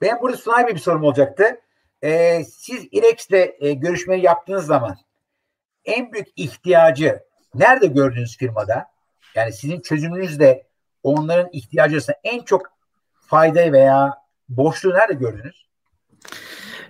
Ben burada Sunay bir sorum olacaktı. Ee, siz İrex'le e, görüşmeyi yaptığınız zaman en büyük ihtiyacı nerede gördünüz firmada? Yani sizin çözümünüzde onların ihtiyacı arasında en çok faydayı veya boşluğu nerede gördünüz?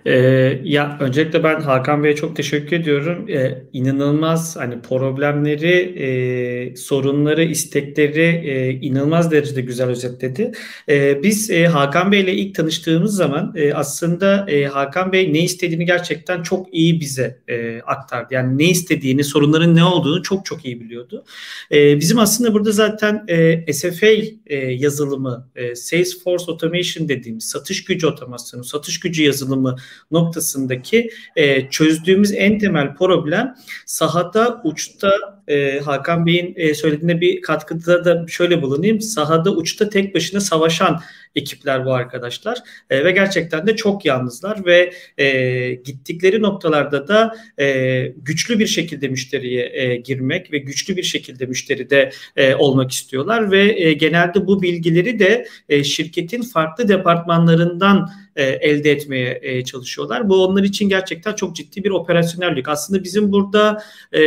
Ee, ya öncelikle ben Hakan Bey'e çok teşekkür ediyorum. Ee, inanılmaz hani problemleri, e, sorunları, istekleri e, inanılmaz derecede güzel özetledi. E, biz e, Hakan Bey ile ilk tanıştığımız zaman e, aslında e, Hakan Bey ne istediğini gerçekten çok iyi bize e, aktardı. Yani ne istediğini, sorunların ne olduğunu çok çok iyi biliyordu. E, bizim aslında burada zaten e, SFA e, yazılımı, e, Salesforce Automation dediğimiz satış gücü otomasyonu, satış gücü yazılımı noktasındaki e, çözdüğümüz en temel problem sahada uçta e, Hakan Bey'in e, söylediğine bir katkıda da şöyle bulunayım. Sahada uçta tek başına savaşan ekipler bu arkadaşlar e, ve gerçekten de çok yalnızlar ve e, gittikleri noktalarda da e, güçlü bir şekilde müşteriye e, girmek ve güçlü bir şekilde müşteride e, olmak istiyorlar ve e, genelde bu bilgileri de e, şirketin farklı departmanlarından e, elde etmeye e, çalışıyorlar. Bu onlar için gerçekten çok ciddi bir operasyonellik. Aslında bizim burada e,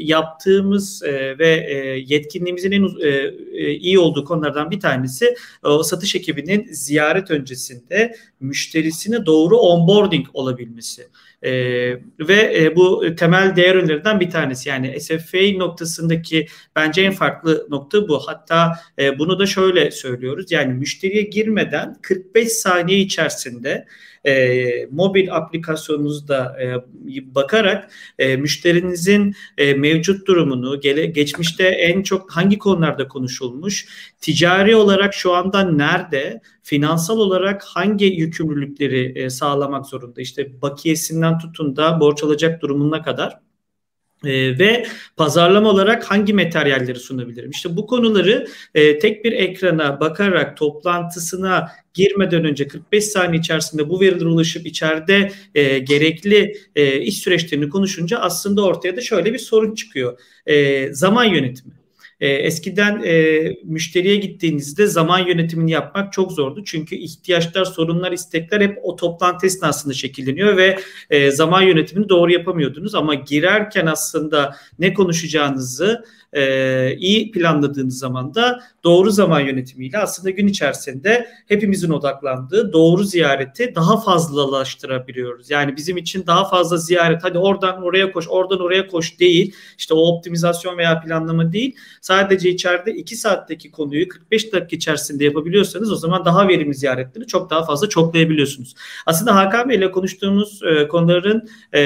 yaptığımız ve yetkinliğimizin en iyi olduğu konulardan bir tanesi o satış ekibinin ziyaret öncesinde müşterisine doğru onboarding olabilmesi. E, ve e, bu temel değer önerilerden bir tanesi. Yani SFA noktasındaki bence en farklı nokta bu. Hatta e, bunu da şöyle söylüyoruz. Yani müşteriye girmeden 45 saniye içerisinde e, mobil aplikasyonunuzda e, bakarak e, müşterinizin e, mevcut durumunu, gele, geçmişte en çok hangi konularda konuşulmuş, ticari olarak şu anda nerede, finansal olarak hangi yükümlülükleri e, sağlamak zorunda, işte bakiyesinden tutun da borç alacak durumuna kadar ee, ve pazarlama olarak hangi materyalleri sunabilirim? İşte bu konuları e, tek bir ekrana bakarak toplantısına girmeden önce 45 saniye içerisinde bu verilere ulaşıp içeride e, gerekli e, iş süreçlerini konuşunca aslında ortaya da şöyle bir sorun çıkıyor. E, zaman yönetimi. E, eskiden e, müşteriye gittiğinizde zaman yönetimini yapmak çok zordu. Çünkü ihtiyaçlar, sorunlar, istekler hep o toplantı esnasında şekilleniyor ve e, zaman yönetimini doğru yapamıyordunuz. Ama girerken aslında ne konuşacağınızı e, iyi planladığınız zaman da doğru zaman yönetimiyle aslında gün içerisinde hepimizin odaklandığı doğru ziyareti daha fazlalaştırabiliyoruz. Yani bizim için daha fazla ziyaret hadi oradan oraya koş oradan oraya koş değil işte o optimizasyon veya planlama değil sadece içeride 2 saatteki konuyu 45 dakika içerisinde yapabiliyorsanız o zaman daha verimli ziyaretleri çok daha fazla çoklayabiliyorsunuz. Aslında Hakan Bey ile konuştuğumuz e, konuların e,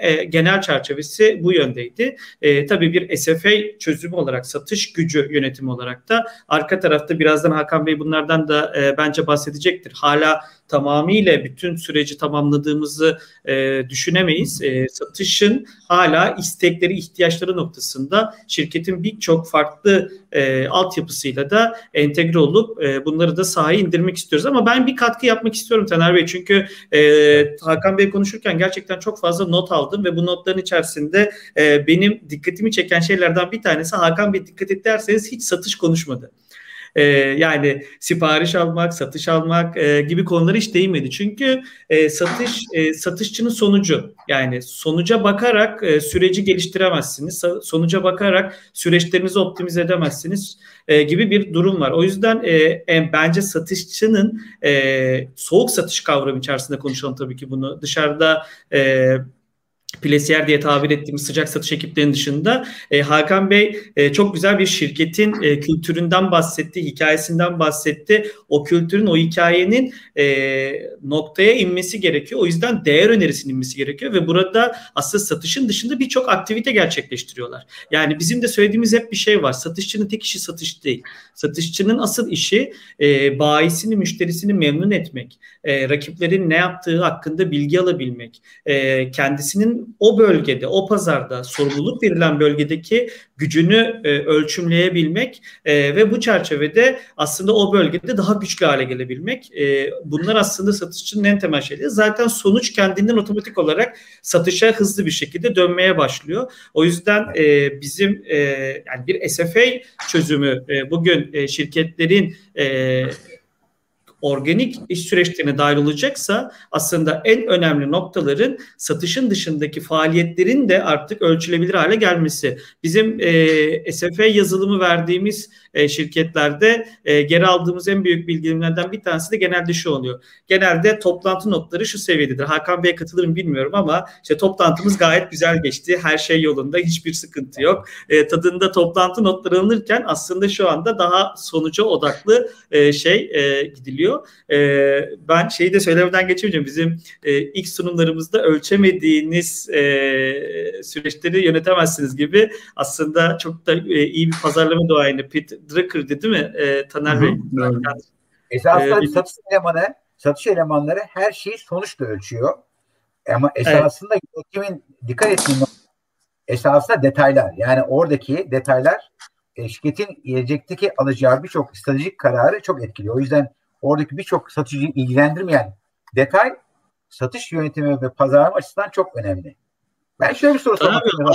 e, genel çerçevesi bu yöndeydi. E, tabii bir SFA çözümü olarak satış gücü yönetimi olarak da arka tarafta birazdan Hakan Bey bunlardan da e, bence bahsedecektir. Hala tamamıyla bütün süreci tamamladığımızı e, düşünemeyiz. E, satışın hala istekleri, ihtiyaçları noktasında şirketin birçok farklı e, altyapısıyla da entegre olup e, bunları da sahaya indirmek istiyoruz. Ama ben bir katkı yapmak istiyorum Taner Bey. Çünkü e, Hakan Bey konuşurken gerçekten çok fazla not aldım ve bu notların içerisinde e, benim dikkatimi çeken şeylerden bir tanesi Hakan Bey dikkat ederseniz hiç satış konuşmadı e, yani sipariş almak, satış almak e, gibi konuları hiç değinmedi. Çünkü e, satış e, satışçının sonucu. Yani sonuca bakarak e, süreci geliştiremezsiniz. Sonuca bakarak süreçlerinizi optimize edemezsiniz e, gibi bir durum var. O yüzden e, e, bence satışçının e, soğuk satış kavramı içerisinde konuşalım tabii ki bunu. Dışarıda e, Plesiyer diye tabir ettiğimiz sıcak satış ekiplerinin dışında e, Hakan Bey e, çok güzel bir şirketin e, kültüründen bahsetti, hikayesinden bahsetti. O kültürün, o hikayenin e, noktaya inmesi gerekiyor. O yüzden değer önerisinin inmesi gerekiyor ve burada aslında satışın dışında birçok aktivite gerçekleştiriyorlar. Yani bizim de söylediğimiz hep bir şey var. Satışçının tek işi satış değil. Satışçının asıl işi e, bayisini, müşterisini memnun etmek, e, rakiplerin ne yaptığı hakkında bilgi alabilmek, e, kendisinin o bölgede, o pazarda sorumluluk verilen bölgedeki gücünü e, ölçümleyebilmek e, ve bu çerçevede aslında o bölgede daha güçlü hale gelebilmek. E, bunlar aslında satışçının en temel şeyleri. Zaten sonuç kendinden otomatik olarak satışa hızlı bir şekilde dönmeye başlıyor. O yüzden e, bizim e, yani bir SFA çözümü e, bugün e, şirketlerin e, organik iş süreçlerine dahil olacaksa aslında en önemli noktaların satışın dışındaki faaliyetlerin de artık ölçülebilir hale gelmesi. Bizim e, SFE yazılımı verdiğimiz e, şirketlerde e, geri aldığımız en büyük bilgilerden bir tanesi de genelde şu oluyor. Genelde toplantı notları şu seviyededir. Hakan Bey'e katılırım bilmiyorum ama işte toplantımız gayet güzel geçti. Her şey yolunda. Hiçbir sıkıntı yok. E, tadında toplantı notları alınırken aslında şu anda daha sonuca odaklı e, şey e, gidiliyor. E, ben şeyi de söylemeden geçemeyeceğim. Bizim e, ilk sunumlarımızda ölçemediğiniz e, süreçleri yönetemezsiniz gibi aslında çok da e, iyi bir pazarlama duayeni Pete Drucker değil mi e, Taner Bey? Esasında ee, satış elemanı, satış elemanları her şeyi sonuçla ölçüyor. Ama esasında evet. yönetimin dikkat ettiği esasında detaylar. Yani oradaki detaylar şirketin gelecekteki alacağı birçok stratejik kararı çok etkiliyor. O yüzden oradaki birçok satıcıyı ilgilendirmeyen detay satış yönetimi ve pazarlama açısından çok önemli. Ben şöyle bir soru sormak istiyorum.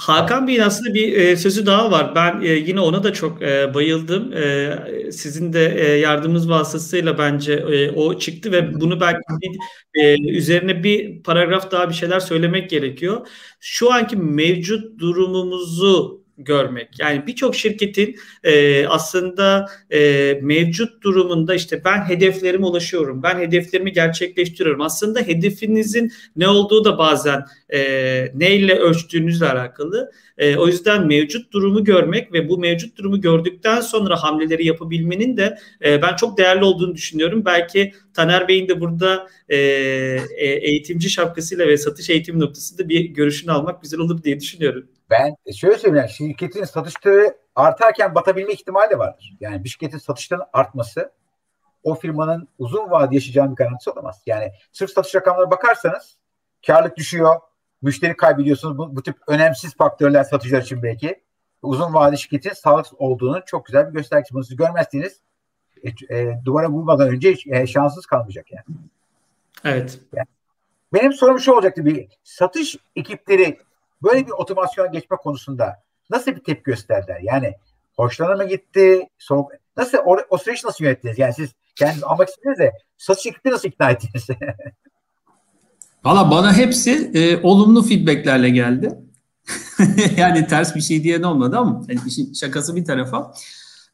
Hakan Bey'in aslında bir e, sözü daha var. Ben e, yine ona da çok e, bayıldım. E, sizin de e, yardımınız vasıtasıyla bence e, o çıktı ve bunu belki bir, e, üzerine bir paragraf daha bir şeyler söylemek gerekiyor. Şu anki mevcut durumumuzu görmek. Yani birçok şirketin e, aslında e, mevcut durumunda işte ben hedeflerime ulaşıyorum, ben hedeflerimi gerçekleştiriyorum. Aslında hedefinizin ne olduğu da bazen e, neyle ölçtüğünüzle alakalı. E, o yüzden mevcut durumu görmek ve bu mevcut durumu gördükten sonra hamleleri yapabilmenin de e, ben çok değerli olduğunu düşünüyorum. Belki Taner Bey'in de burada e, e eğitimci şapkasıyla ve satış eğitimi noktasında bir görüşünü almak güzel olur diye düşünüyorum. Ben şöyle söyleyeyim şirketin satışları artarken batabilme ihtimali de vardır. Yani bir şirketin satışlarının artması o firmanın uzun vade yaşayacağını garantisi olamaz. Yani sırf satış rakamlarına bakarsanız karlılık düşüyor, müşteri kaybediyorsunuz. Bu, bu tip önemsiz faktörler satıcılar için belki. Uzun vade şirketin sağlıksız olduğunu çok güzel bir göstergesi. Bunu siz görmezseniz e, e, duvara vurmadan önce e, şanssız kalmayacak yani. Evet. Yani, benim sorum şu olacaktı bir satış ekipleri böyle bir otomasyona geçme konusunda nasıl bir tepki gösterdiler? Yani hoşlanır mı gitti? Soğuk, nasıl o, o süreci nasıl yönettiniz? Yani siz kendiniz almak istediniz de satış ekibi nasıl ikna ettiniz? Valla bana hepsi e, olumlu feedbacklerle geldi. yani ters bir şey diyen olmadı ama yani işin şakası bir tarafa.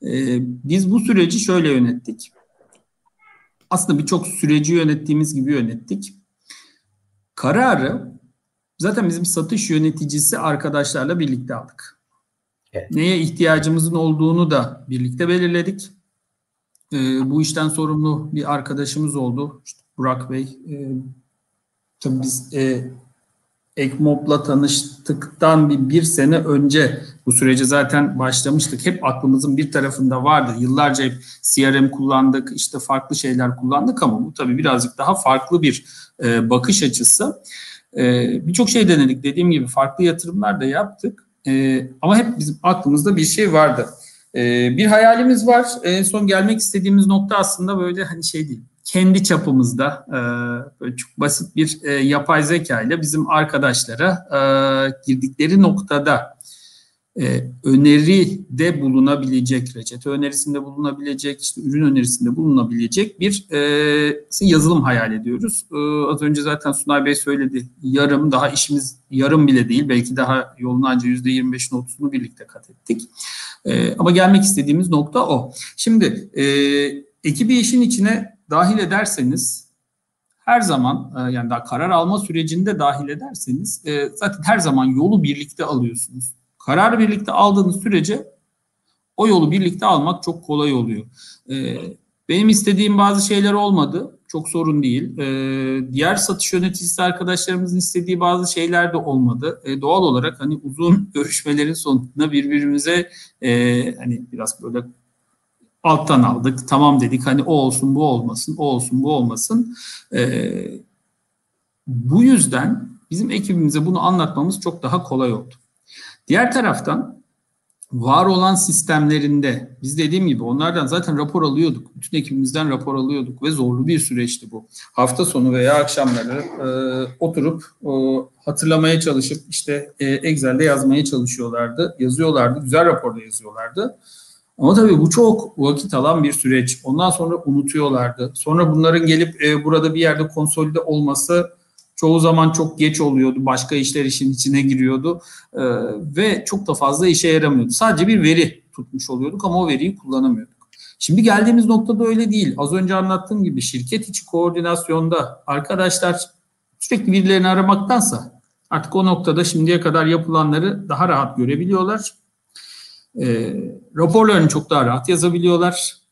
E, biz bu süreci şöyle yönettik. Aslında birçok süreci yönettiğimiz gibi yönettik. Kararı zaten bizim satış yöneticisi arkadaşlarla birlikte aldık. Evet. Neye ihtiyacımızın olduğunu da birlikte belirledik. E, bu işten sorumlu bir arkadaşımız oldu. İşte Burak Bey. E, tabii biz e, Ekmob'la tanıştıktan bir, bir sene önce bu sürece zaten başlamıştık. Hep aklımızın bir tarafında vardı. Yıllarca hep CRM kullandık, işte farklı şeyler kullandık ama bu tabii birazcık daha farklı bir e, bakış açısı. E, Birçok şey denedik. Dediğim gibi farklı yatırımlar da yaptık. E, ama hep bizim aklımızda bir şey vardı. E, bir hayalimiz var. En son gelmek istediğimiz nokta aslında böyle hani şey değil kendi çapımızda e, böyle çok basit bir e, yapay zeka ile bizim arkadaşlara e, girdikleri noktada e, öneride bulunabilecek, reçete önerisinde bulunabilecek, işte ürün önerisinde bulunabilecek bir e, yazılım hayal ediyoruz. E, az önce zaten Sunay Bey söyledi. Yarım, daha işimiz yarım bile değil. Belki daha yolun anca %25'in 30'unu birlikte kat ettik. E, ama gelmek istediğimiz nokta o. Şimdi e, ekibi işin içine dahil ederseniz her zaman e, yani daha karar alma sürecinde dahil ederseniz e, zaten her zaman yolu birlikte alıyorsunuz. Kararı birlikte aldığınız sürece o yolu birlikte almak çok kolay oluyor. E, benim istediğim bazı şeyler olmadı. Çok sorun değil. diğer satış yöneticisi arkadaşlarımızın istediği bazı şeyler de olmadı. doğal olarak hani uzun görüşmelerin sonunda birbirimize hani biraz böyle alttan aldık. Tamam dedik hani o olsun bu olmasın, o olsun bu olmasın. Ee, bu yüzden bizim ekibimize bunu anlatmamız çok daha kolay oldu. Diğer taraftan var olan sistemlerinde biz dediğim gibi onlardan zaten rapor alıyorduk. Bütün ekibimizden rapor alıyorduk ve zorlu bir süreçti bu. Hafta sonu veya akşamları e, oturup e, hatırlamaya çalışıp işte e, Excel'de yazmaya çalışıyorlardı. Yazıyorlardı. Güzel raporda yazıyorlardı. Ama tabii bu çok vakit alan bir süreç. Ondan sonra unutuyorlardı. Sonra bunların gelip e, burada bir yerde konsolide olması çoğu zaman çok geç oluyordu. Başka işler işin içine giriyordu. E, ve çok da fazla işe yaramıyordu. Sadece bir veri tutmuş oluyorduk ama o veriyi kullanamıyorduk. Şimdi geldiğimiz noktada öyle değil. Az önce anlattığım gibi şirket içi koordinasyonda arkadaşlar sürekli birilerini aramaktansa artık o noktada şimdiye kadar yapılanları daha rahat görebiliyorlar. E, raporlarını çok daha rahat yazabiliyorlar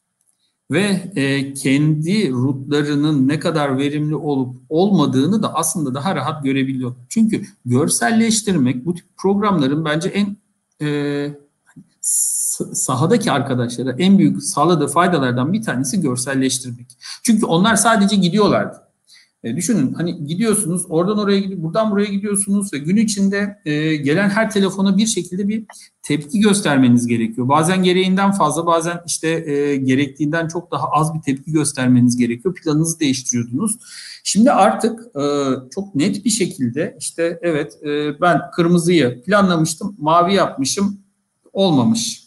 ve e, kendi rutlarının ne kadar verimli olup olmadığını da aslında daha rahat görebiliyor. Çünkü görselleştirmek bu tip programların bence en e, sahadaki arkadaşlara en büyük sağladığı faydalardan bir tanesi görselleştirmek. Çünkü onlar sadece gidiyorlardı. E, düşünün hani gidiyorsunuz oradan oraya gidiyor, buradan buraya gidiyorsunuz ve gün içinde e, gelen her telefona bir şekilde bir tepki göstermeniz gerekiyor. Bazen gereğinden fazla bazen işte e, gerektiğinden çok daha az bir tepki göstermeniz gerekiyor. Planınızı değiştiriyordunuz. Şimdi artık e, çok net bir şekilde işte evet e, ben kırmızıyı planlamıştım mavi yapmışım olmamış.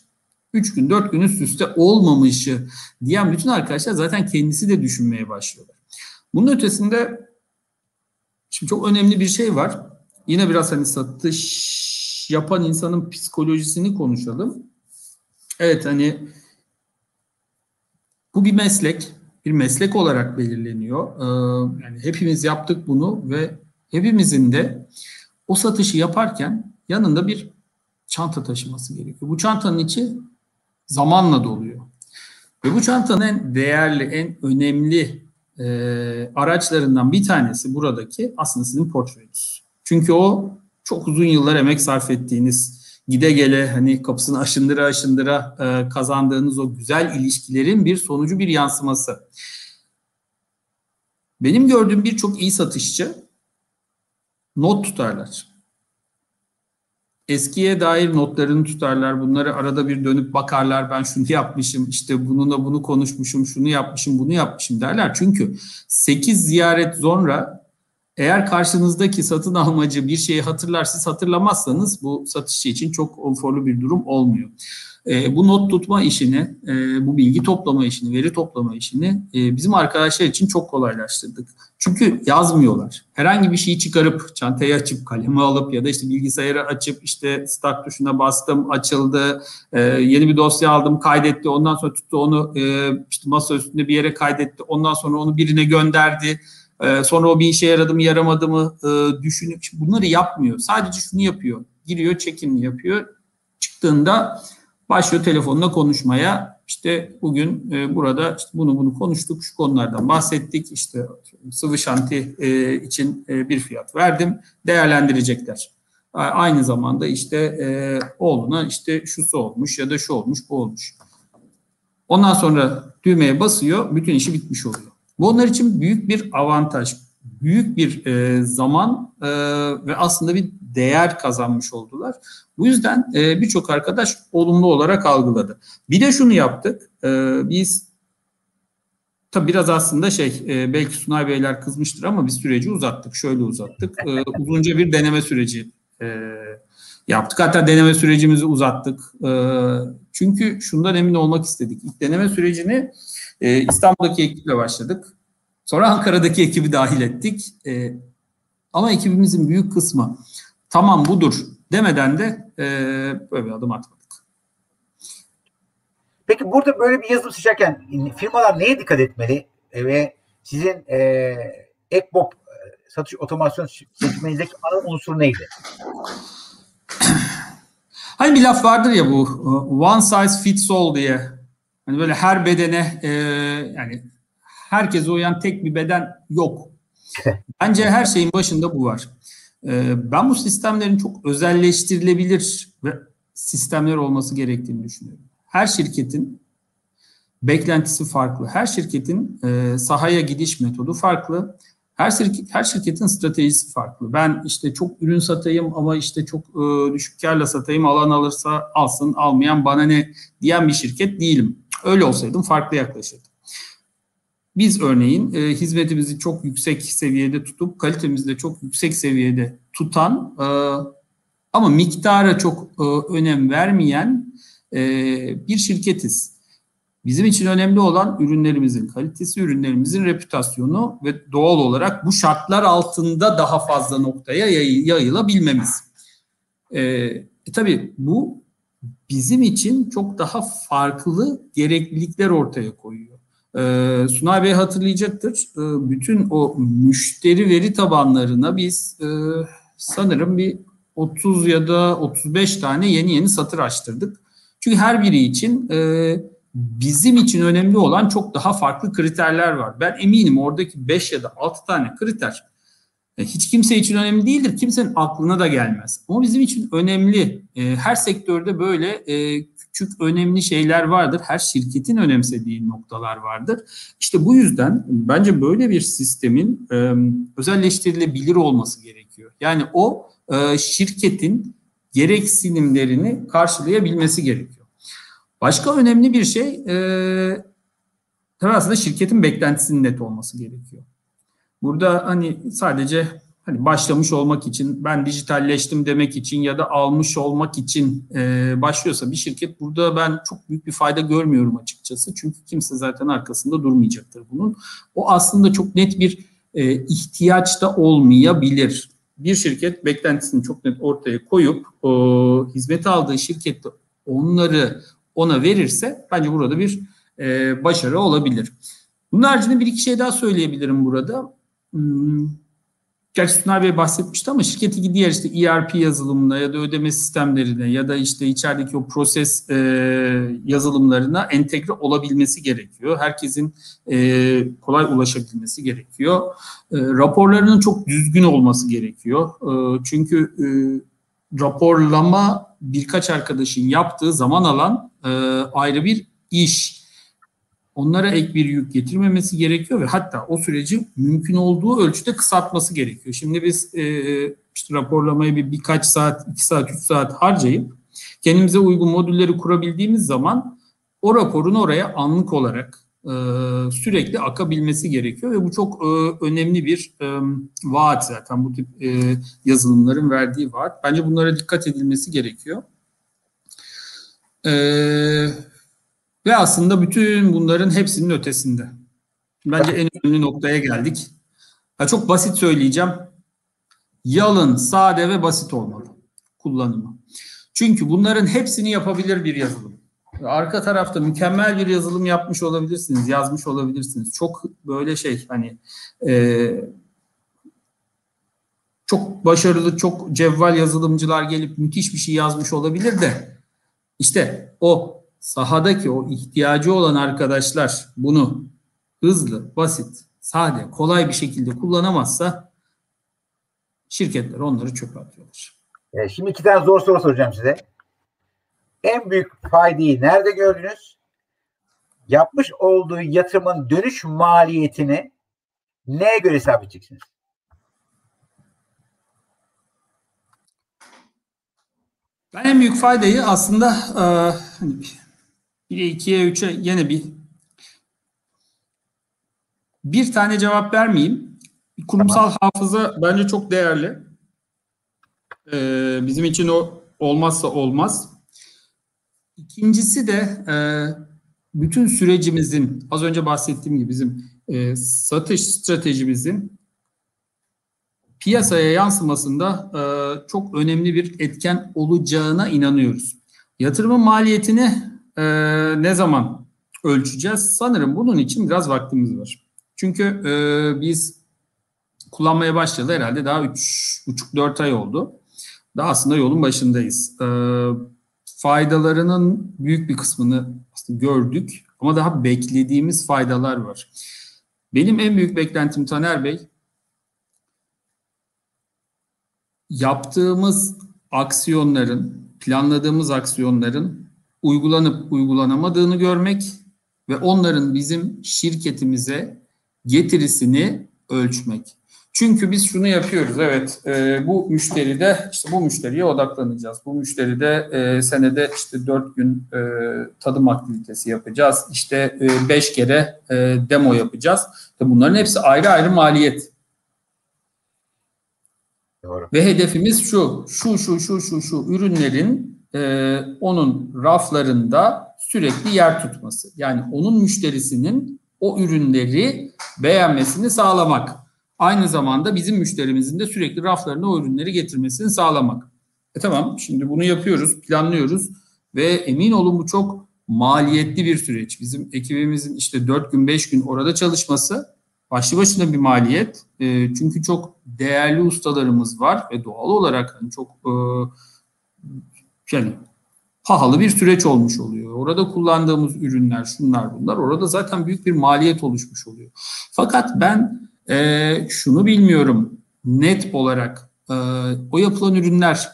3 gün 4 gün üst üste olmamışı diyen bütün arkadaşlar zaten kendisi de düşünmeye başlıyorlar. Bunun ötesinde şimdi çok önemli bir şey var. Yine biraz hani satış yapan insanın psikolojisini konuşalım. Evet hani bu bir meslek. Bir meslek olarak belirleniyor. Ee, yani hepimiz yaptık bunu ve hepimizin de o satışı yaparken yanında bir çanta taşıması gerekiyor. Bu çantanın içi zamanla doluyor. Ve bu çantanın en değerli, en önemli e, araçlarından bir tanesi buradaki aslında sizin portföyünüz. Çünkü o çok uzun yıllar emek sarf ettiğiniz, gide gele hani kapısını aşındıra aşındıra e, kazandığınız o güzel ilişkilerin bir sonucu, bir yansıması. Benim gördüğüm birçok iyi satışçı not tutarlar eskiye dair notlarını tutarlar. Bunları arada bir dönüp bakarlar. Ben şunu yapmışım, işte bununla bunu konuşmuşum, şunu yapmışım, bunu yapmışım derler. Çünkü 8 ziyaret sonra eğer karşınızdaki satın almacı bir şeyi hatırlar, siz hatırlamazsanız bu satışçı için çok konforlu bir durum olmuyor. E, bu not tutma işini, e, bu bilgi toplama işini, veri toplama işini e, bizim arkadaşlar için çok kolaylaştırdık. Çünkü yazmıyorlar. Herhangi bir şeyi çıkarıp çantayı açıp kalemi alıp ya da işte bilgisayarı açıp işte start tuşuna bastım açıldı e, yeni bir dosya aldım kaydetti ondan sonra tuttu onu e, işte masa üstünde bir yere kaydetti ondan sonra onu birine gönderdi e, sonra o bir işe yaradı mı yaramadı mı e, düşünüp bunları yapmıyor sadece şunu yapıyor giriyor çekimini yapıyor çıktığında başlıyor telefonla konuşmaya. İşte bugün e, burada işte bunu bunu konuştuk, şu konulardan bahsettik. İşte sıvı şanti e, için e, bir fiyat verdim, değerlendirecekler. Aynı zamanda işte e, oğluna işte şusu olmuş ya da şu olmuş, bu olmuş. Ondan sonra düğmeye basıyor, bütün işi bitmiş oluyor. Bu onlar için büyük bir avantaj, büyük bir e, zaman e, ve aslında bir değer kazanmış oldular. Bu yüzden e, birçok arkadaş olumlu olarak algıladı. Bir de şunu yaptık. E, biz tabi biraz aslında şey e, belki Sunay Beyler kızmıştır ama biz süreci uzattık. Şöyle uzattık. E, uzunca bir deneme süreci e, yaptık. Hatta deneme sürecimizi uzattık. E, çünkü şundan emin olmak istedik. İlk deneme sürecini e, İstanbul'daki ekiple başladık. Sonra Ankara'daki ekibi dahil ettik. E, ama ekibimizin büyük kısmı tamam budur demeden de e, böyle bir adım atmadık. Peki burada böyle bir yazılım seçerken firmalar neye dikkat etmeli e, ve sizin e, EkBob e, satış otomasyon seçmenizdeki ana unsur neydi? Hani bir laf vardır ya bu one size fits all diye. Hani böyle her bedene e, yani herkese uyan tek bir beden yok. Bence her şeyin başında bu var. Ee, ben bu sistemlerin çok özelleştirilebilir ve sistemler olması gerektiğini düşünüyorum. Her şirketin beklentisi farklı. Her şirketin e, sahaya gidiş metodu farklı. Her şirket, her şirketin stratejisi farklı. Ben işte çok ürün satayım ama işte çok e, düşük karla satayım. Alan alırsa alsın, almayan bana ne diyen bir şirket değilim. Öyle olsaydım farklı yaklaşırdım. Biz örneğin e, hizmetimizi çok yüksek seviyede tutup kalitemizi de çok yüksek seviyede tutan e, ama miktara çok e, önem vermeyen e, bir şirketiz. Bizim için önemli olan ürünlerimizin kalitesi, ürünlerimizin reputasyonu ve doğal olarak bu şartlar altında daha fazla noktaya yayılabilmemiz. E, e, tabii bu bizim için çok daha farklı gereklilikler ortaya koyuyor. Ee, Sunay Bey hatırlayacaktır. Ee, bütün o müşteri veri tabanlarına biz e, sanırım bir 30 ya da 35 tane yeni yeni satır açtırdık. Çünkü her biri için e, bizim için önemli olan çok daha farklı kriterler var. Ben eminim oradaki 5 ya da 6 tane kriter hiç kimse için önemli değildir. Kimsenin aklına da gelmez. Ama bizim için önemli. E, her sektörde böyle e, küçük önemli şeyler vardır. Her şirketin önemsediği noktalar vardır. İşte bu yüzden bence böyle bir sistemin özelleştirilebilir olması gerekiyor. Yani o şirketin gereksinimlerini karşılayabilmesi gerekiyor. Başka önemli bir şey tabii aslında şirketin beklentisinin net olması gerekiyor. Burada hani sadece hani başlamış olmak için, ben dijitalleştim demek için ya da almış olmak için e, başlıyorsa bir şirket burada ben çok büyük bir fayda görmüyorum açıkçası. Çünkü kimse zaten arkasında durmayacaktır bunun. O aslında çok net bir e, ihtiyaç da olmayabilir. Bir şirket beklentisini çok net ortaya koyup o, hizmet aldığı şirkette onları ona verirse bence burada bir e, başarı olabilir. Bunun haricinde bir iki şey daha söyleyebilirim burada. Hmm, gerçi Sunay Bey bahsetmişti ama şirketi diğer işte ERP yazılımına ya da ödeme sistemlerine ya da işte içerideki o proses e, yazılımlarına entegre olabilmesi gerekiyor. Herkesin e, kolay ulaşabilmesi gerekiyor. E, raporlarının çok düzgün olması gerekiyor. E, çünkü e, raporlama birkaç arkadaşın yaptığı zaman alan e, ayrı bir iş onlara ek bir yük getirmemesi gerekiyor ve hatta o süreci mümkün olduğu ölçüde kısaltması gerekiyor. Şimdi biz e, işte raporlamayı bir birkaç saat, iki saat, üç saat harcayıp kendimize uygun modülleri kurabildiğimiz zaman o raporun oraya anlık olarak e, sürekli akabilmesi gerekiyor ve bu çok e, önemli bir e, vaat zaten bu tip e, yazılımların verdiği vaat. Bence bunlara dikkat edilmesi gerekiyor. Eee ve aslında bütün bunların hepsinin ötesinde. Bence en önemli noktaya geldik. Ya çok basit söyleyeceğim. Yalın, sade ve basit olmalı kullanımı. Çünkü bunların hepsini yapabilir bir yazılım. Arka tarafta mükemmel bir yazılım yapmış olabilirsiniz, yazmış olabilirsiniz. Çok böyle şey hani e, çok başarılı, çok cevval yazılımcılar gelip müthiş bir şey yazmış olabilir de işte o sahadaki o ihtiyacı olan arkadaşlar bunu hızlı, basit, sade, kolay bir şekilde kullanamazsa şirketler onları çöpe atıyorlar. E, şimdi iki tane zor soru soracağım size. En büyük faydayı nerede gördünüz? Yapmış olduğu yatırımın dönüş maliyetini neye göre hesap edeceksiniz? Ben en büyük faydayı aslında e, hani 1'e 2'ye 3'e yine bir bir tane cevap vermeyeyim. Kurumsal tamam. hafıza bence çok değerli. Ee, bizim için o olmazsa olmaz. İkincisi de e, bütün sürecimizin az önce bahsettiğim gibi bizim e, satış stratejimizin piyasaya yansımasında e, çok önemli bir etken olacağına inanıyoruz. Yatırımın maliyetini e, ne zaman ölçeceğiz? Sanırım bunun için biraz vaktimiz var. Çünkü e, biz kullanmaya başladı herhalde daha 3,5-4 ay oldu. Daha aslında yolun başındayız. E, faydalarının büyük bir kısmını aslında gördük ama daha beklediğimiz faydalar var. Benim en büyük beklentim Taner Bey, yaptığımız aksiyonların, planladığımız aksiyonların uygulanıp uygulanamadığını görmek ve onların bizim şirketimize getirisini ölçmek. Çünkü biz şunu yapıyoruz. Evet e, bu müşteride işte bu müşteriye odaklanacağız. Bu müşteride e, senede işte dört gün e, tadım aktivitesi yapacağız. İşte e, beş kere e, demo yapacağız. İşte bunların hepsi ayrı ayrı maliyet. Doğru. Ve hedefimiz şu, şu, şu, şu, şu, şu ürünlerin e, onun raflarında sürekli yer tutması. Yani onun müşterisinin o ürünleri beğenmesini sağlamak. Aynı zamanda bizim müşterimizin de sürekli raflarına o ürünleri getirmesini sağlamak. E tamam şimdi bunu yapıyoruz, planlıyoruz ve emin olun bu çok maliyetli bir süreç. Bizim ekibimizin işte 4 gün 5 gün orada çalışması başlı başına bir maliyet. E, çünkü çok değerli ustalarımız var ve doğal olarak hani çok e, yani pahalı bir süreç olmuş oluyor. Orada kullandığımız ürünler, şunlar bunlar orada zaten büyük bir maliyet oluşmuş oluyor. Fakat ben e, şunu bilmiyorum net olarak e, o yapılan ürünler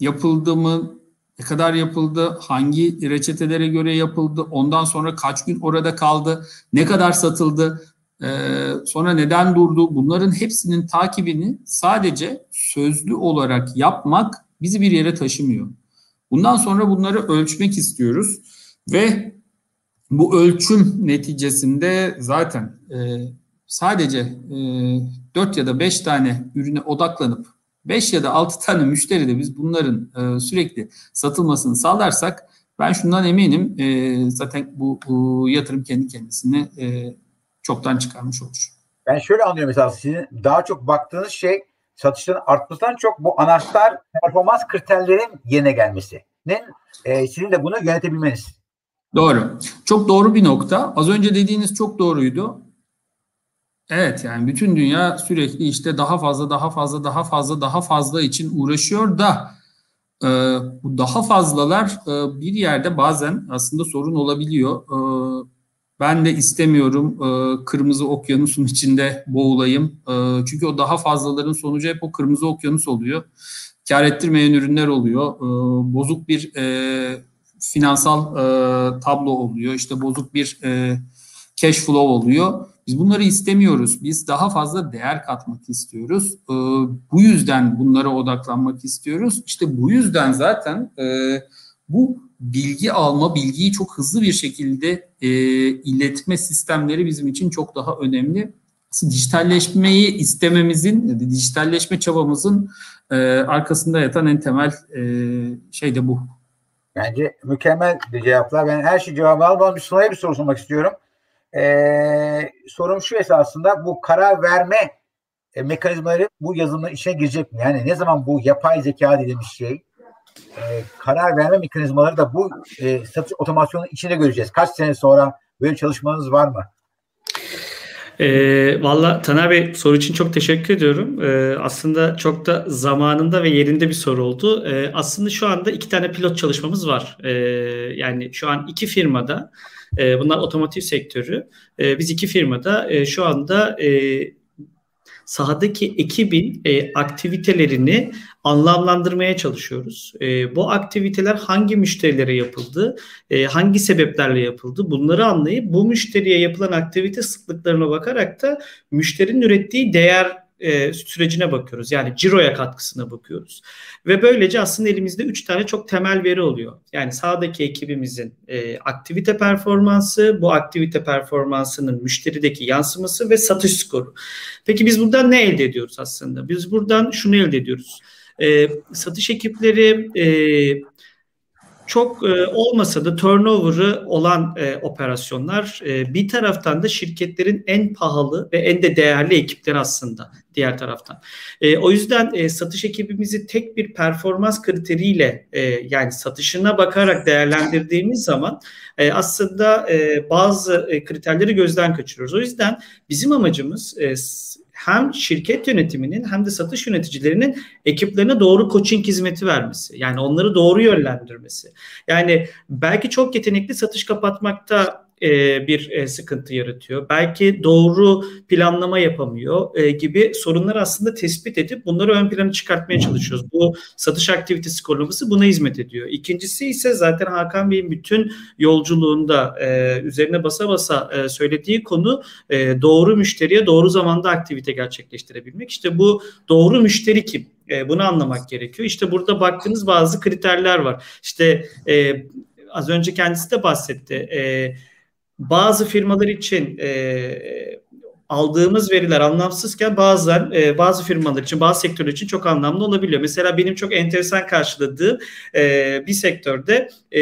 yapıldı mı, ne kadar yapıldı, hangi reçetelere göre yapıldı, ondan sonra kaç gün orada kaldı, ne kadar satıldı, e, sonra neden durdu bunların hepsinin takibini sadece sözlü olarak yapmak bizi bir yere taşımıyor. Bundan sonra bunları ölçmek istiyoruz ve bu ölçüm neticesinde zaten e, sadece e, 4 ya da 5 tane ürüne odaklanıp 5 ya da 6 tane müşteri de biz bunların e, sürekli satılmasını sağlarsak ben şundan eminim e, zaten bu, bu yatırım kendi kendisini e, çoktan çıkarmış olur. Ben şöyle anlıyorum mesela sizin daha çok baktığınız şey satışların artmasından çok bu anahtar performans kriterlerin yerine gelmesinin e, sizin de bunu yönetebilmeniz. Doğru. Çok doğru bir nokta. Az önce dediğiniz çok doğruydu. Evet yani bütün dünya sürekli işte daha fazla daha fazla daha fazla daha fazla için uğraşıyor da e, bu daha fazlalar e, bir yerde bazen aslında sorun olabiliyor. E, ben de istemiyorum e, kırmızı okyanusun içinde boğulayım. E, çünkü o daha fazlaların sonucu hep o kırmızı okyanus oluyor. Kar ettirmeyen ürünler oluyor. E, bozuk bir e, finansal e, tablo oluyor. İşte bozuk bir e, cash flow oluyor. Biz bunları istemiyoruz. Biz daha fazla değer katmak istiyoruz. E, bu yüzden bunlara odaklanmak istiyoruz. İşte bu yüzden zaten e, bu bilgi alma, bilgiyi çok hızlı bir şekilde e, iletme sistemleri bizim için çok daha önemli. Aslında dijitalleşmeyi istememizin, dijitalleşme çabamızın e, arkasında yatan en temel e, şey de bu. Bence mükemmel bir cevaplar. Ben her şey cevabı almadan bir Sunay'a bir soru sormak istiyorum. Ee, sorum şu esasında bu karar verme e, mekanizmaları bu yazılımın içine girecek mi? Yani ne zaman bu yapay zeka dediğimiz şey e, karar verme mekanizmaları da bu e, satış otomasyonun içinde göreceğiz. Kaç sene sonra böyle çalışmanız var mı? E, Valla Taner Bey soru için çok teşekkür ediyorum. E, aslında çok da zamanında ve yerinde bir soru oldu. E, aslında şu anda iki tane pilot çalışmamız var. E, yani şu an iki firmada, e, bunlar otomotiv sektörü. E, biz iki firmada e, şu anda e, sahadaki ekibin e, aktivitelerini anlamlandırmaya çalışıyoruz. E, bu aktiviteler hangi müşterilere yapıldı, e, hangi sebeplerle yapıldı bunları anlayıp bu müşteriye yapılan aktivite sıklıklarına bakarak da müşterinin ürettiği değer e, sürecine bakıyoruz. Yani ciroya katkısına bakıyoruz. Ve böylece aslında elimizde üç tane çok temel veri oluyor. Yani sağdaki ekibimizin e, aktivite performansı, bu aktivite performansının müşterideki yansıması ve satış skoru. Peki biz buradan ne elde ediyoruz aslında? Biz buradan şunu elde ediyoruz. E, satış ekipleri e, çok e, olmasa da turnover'ı olan e, operasyonlar e, bir taraftan da şirketlerin en pahalı ve en de değerli ekipleri aslında diğer taraftan. E, o yüzden e, satış ekibimizi tek bir performans kriteriyle e, yani satışına bakarak değerlendirdiğimiz zaman e, aslında e, bazı e, kriterleri gözden kaçırıyoruz. O yüzden bizim amacımız e, hem şirket yönetiminin hem de satış yöneticilerinin ekiplerine doğru coaching hizmeti vermesi. Yani onları doğru yönlendirmesi. Yani belki çok yetenekli satış kapatmakta e, bir e, sıkıntı yaratıyor. Belki doğru planlama yapamıyor e, gibi sorunlar aslında tespit edip bunları ön plana çıkartmaya çalışıyoruz. Bu satış aktivitesi skorlaması buna hizmet ediyor. İkincisi ise zaten Hakan Bey'in bütün yolculuğunda üzerine basa basa söylediği konu doğru müşteriye doğru zamanda aktivite gerçekleştirebilmek. İşte bu doğru müşteri kim? bunu anlamak gerekiyor. İşte burada baktığınız bazı kriterler var. İşte e, az önce kendisi de bahsetti. E, bazı firmalar için e, aldığımız veriler anlamsızken bazen e, bazı firmalar için, bazı sektörler için çok anlamlı olabiliyor. Mesela benim çok enteresan karşıladığım e, bir sektörde e,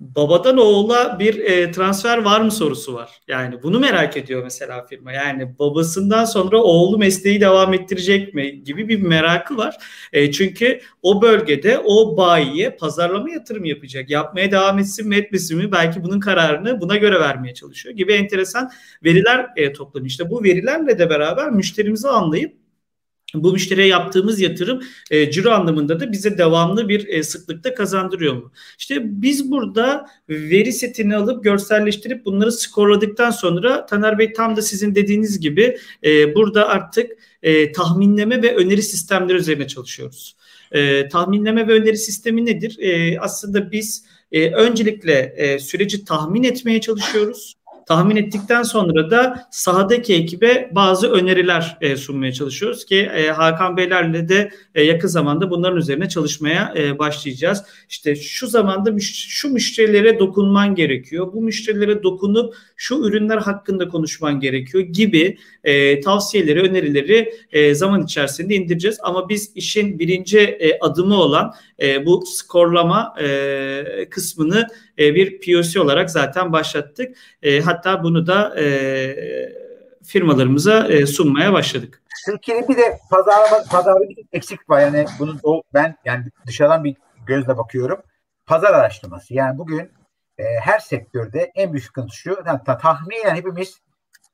babadan oğula bir e, transfer var mı sorusu var. Yani bunu merak ediyor mesela firma. Yani babasından sonra oğlu mesleği devam ettirecek mi gibi bir merakı var. E, çünkü o bölgede o bayiye pazarlama yatırım yapacak. Yapmaya devam etsin mi etmesin mi belki bunun kararını buna göre vermeye çalışıyor gibi enteresan veriler e, toplanıyor. İşte bu verilerle de beraber müşterimizi anlayıp bu müşteriye yaptığımız yatırım e, ciro anlamında da bize devamlı bir e, sıklıkta kazandırıyor mu? İşte biz burada veri setini alıp görselleştirip bunları skorladıktan sonra Taner Bey tam da sizin dediğiniz gibi e, burada artık e, tahminleme ve öneri sistemleri üzerine çalışıyoruz. E, tahminleme ve öneri sistemi nedir? E, aslında biz e, öncelikle e, süreci tahmin etmeye çalışıyoruz tahmin ettikten sonra da sahadaki ekibe bazı öneriler e, sunmaya çalışıyoruz ki e, Hakan Beylerle de e, yakın zamanda bunların üzerine çalışmaya e, başlayacağız. İşte şu zamanda müş- şu müşterilere dokunman gerekiyor. Bu müşterilere dokunup şu ürünler hakkında konuşman gerekiyor gibi e, tavsiyeleri, önerileri e, zaman içerisinde indireceğiz. Ama biz işin birinci e, adımı olan e, bu skorlama e, kısmını e, bir POC olarak zaten başlattık. E, hatta bunu da e, firmalarımıza e, sunmaya başladık. Türkiye'de bir de pazarlama pazarda bir eksik var. Yani bunu o ben yani dışarıdan bir gözle bakıyorum. Pazar araştırması. Yani bugün e, her sektörde en büyük sıkıntı şu. Yani, tahminen hepimiz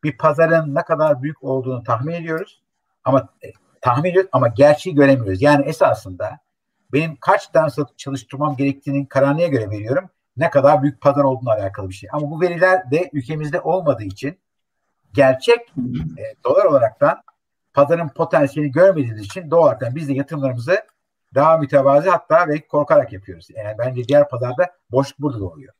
bir pazarın ne kadar büyük olduğunu tahmin ediyoruz. Ama e, tahmin ediyoruz ama gerçeği göremiyoruz. Yani esasında benim kaç tane satış çalıştırmam gerektiğinin kararına göre veriyorum. Ne kadar büyük pazar olduğuna alakalı bir şey. Ama bu veriler de ülkemizde olmadığı için gerçek e, dolar olaraktan pazarın potansiyelini görmediğimiz için doğal olarak biz de yatırımlarımızı daha mütevazi hatta ve korkarak yapıyoruz. Yani bence diğer pazarda boşluk burada doğuyor.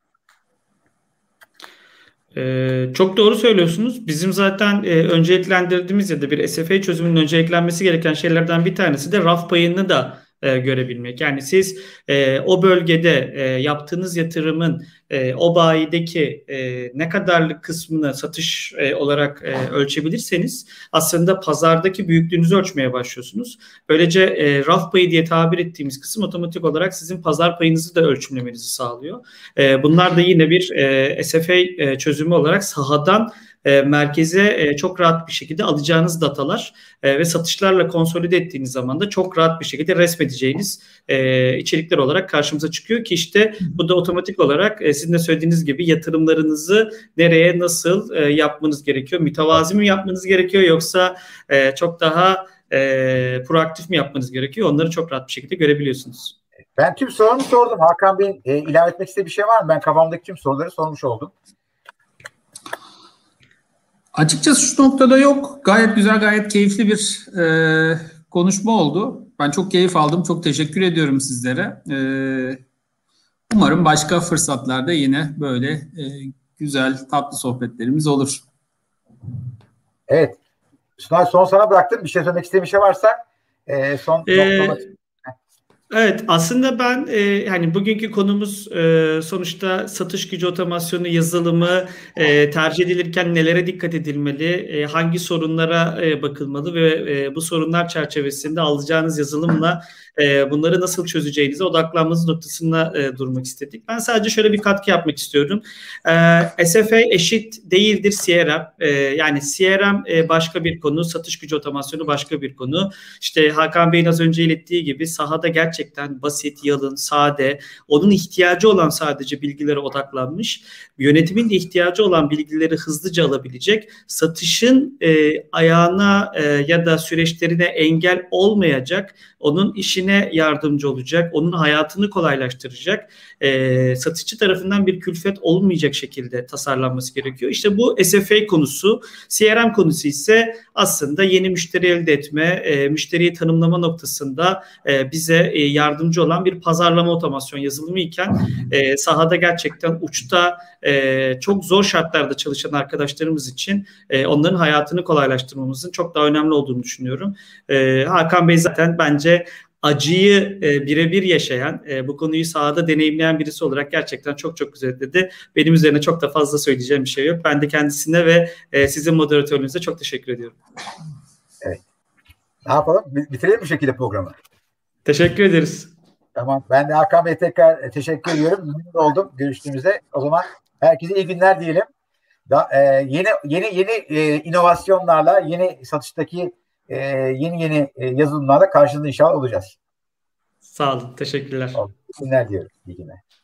Ee, çok doğru söylüyorsunuz. Bizim zaten e, önceliklendirdiğimiz ya da bir SFA çözümünün önceliklenmesi gereken şeylerden bir tanesi de raf payını da e, görebilmek. Yani siz e, o bölgede e, yaptığınız yatırımın e, o bayideki e, ne kadarlık kısmını satış e, olarak e, ölçebilirseniz aslında pazardaki büyüklüğünüzü ölçmeye başlıyorsunuz. Böylece e, raf payı diye tabir ettiğimiz kısım otomatik olarak sizin pazar payınızı da ölçümlemenizi sağlıyor. E, bunlar da yine bir e, SFA e, çözümü olarak sahadan e, merkeze e, çok rahat bir şekilde alacağınız datalar e, ve satışlarla konsolide ettiğiniz zaman da çok rahat bir şekilde resmedeceğiniz e, içerikler olarak karşımıza çıkıyor ki işte bu da otomatik olarak e, sizin de söylediğiniz gibi yatırımlarınızı nereye nasıl e, yapmanız gerekiyor? Mütevazi mi yapmanız gerekiyor yoksa e, çok daha e, proaktif mi yapmanız gerekiyor? Onları çok rahat bir şekilde görebiliyorsunuz. Ben tüm sorumu sordum. Hakan Bey e, ilave etmek istediği bir şey var mı? Ben kafamdaki tüm soruları sormuş oldum. Açıkçası şu noktada yok. Gayet güzel, gayet keyifli bir e, konuşma oldu. Ben çok keyif aldım. Çok teşekkür ediyorum sizlere. E, umarım başka fırsatlarda yine böyle e, güzel, tatlı sohbetlerimiz olur. Evet. Sunay son sana bıraktım. Bir şey söylemek istediğin bir şey varsa e, son ee, Evet aslında ben e, yani bugünkü konumuz e, sonuçta satış gücü otomasyonu yazılımı e, tercih edilirken nelere dikkat edilmeli, e, hangi sorunlara e, bakılmalı ve e, bu sorunlar çerçevesinde alacağınız yazılımla e, bunları nasıl çözeceğinize odaklanmanız noktasında e, durmak istedik. Ben sadece şöyle bir katkı yapmak istiyorum. E, SFA eşit değildir CRM. E, yani CRM e, başka bir konu, satış gücü otomasyonu başka bir konu. İşte Hakan Bey'in az önce ilettiği gibi sahada gerçekten basit, yalın, sade, onun ihtiyacı olan sadece bilgilere odaklanmış. Yönetimin de ihtiyacı olan bilgileri hızlıca alabilecek, satışın e, ayağına ya da süreçlerine engel olmayacak, onun işi işine yardımcı olacak, onun hayatını kolaylaştıracak, e, satıcı tarafından bir külfet olmayacak şekilde tasarlanması gerekiyor. İşte bu SFA konusu, CRM konusu ise aslında yeni müşteri elde etme, e, müşteriyi tanımlama noktasında e, bize e, yardımcı olan bir pazarlama otomasyon yazılımı iken e, sahada gerçekten uçta e, çok zor şartlarda çalışan arkadaşlarımız için e, onların hayatını kolaylaştırmamızın çok daha önemli olduğunu düşünüyorum. E, Hakan Bey zaten bence acıyı e, birebir yaşayan, e, bu konuyu sahada deneyimleyen birisi olarak gerçekten çok çok güzel dedi. Benim üzerine çok da fazla söyleyeceğim bir şey yok. Ben de kendisine ve e, sizin moderatörünüze çok teşekkür ediyorum. Evet. Ne yapalım? Bitirelim bir şekilde programı. Teşekkür ederiz. Tamam. Ben de Hakan Bey tekrar e, teşekkür ediyorum. Memnun oldum görüştüğümüzde. O zaman herkese iyi günler diyelim. Da, e, yeni yeni yeni e, inovasyonlarla, yeni satıştaki e, yeni yeni e, yazılımlarla karşınızda inşallah olacağız. Sağ olun. Teşekkürler. Günler diyorum. İyi günler.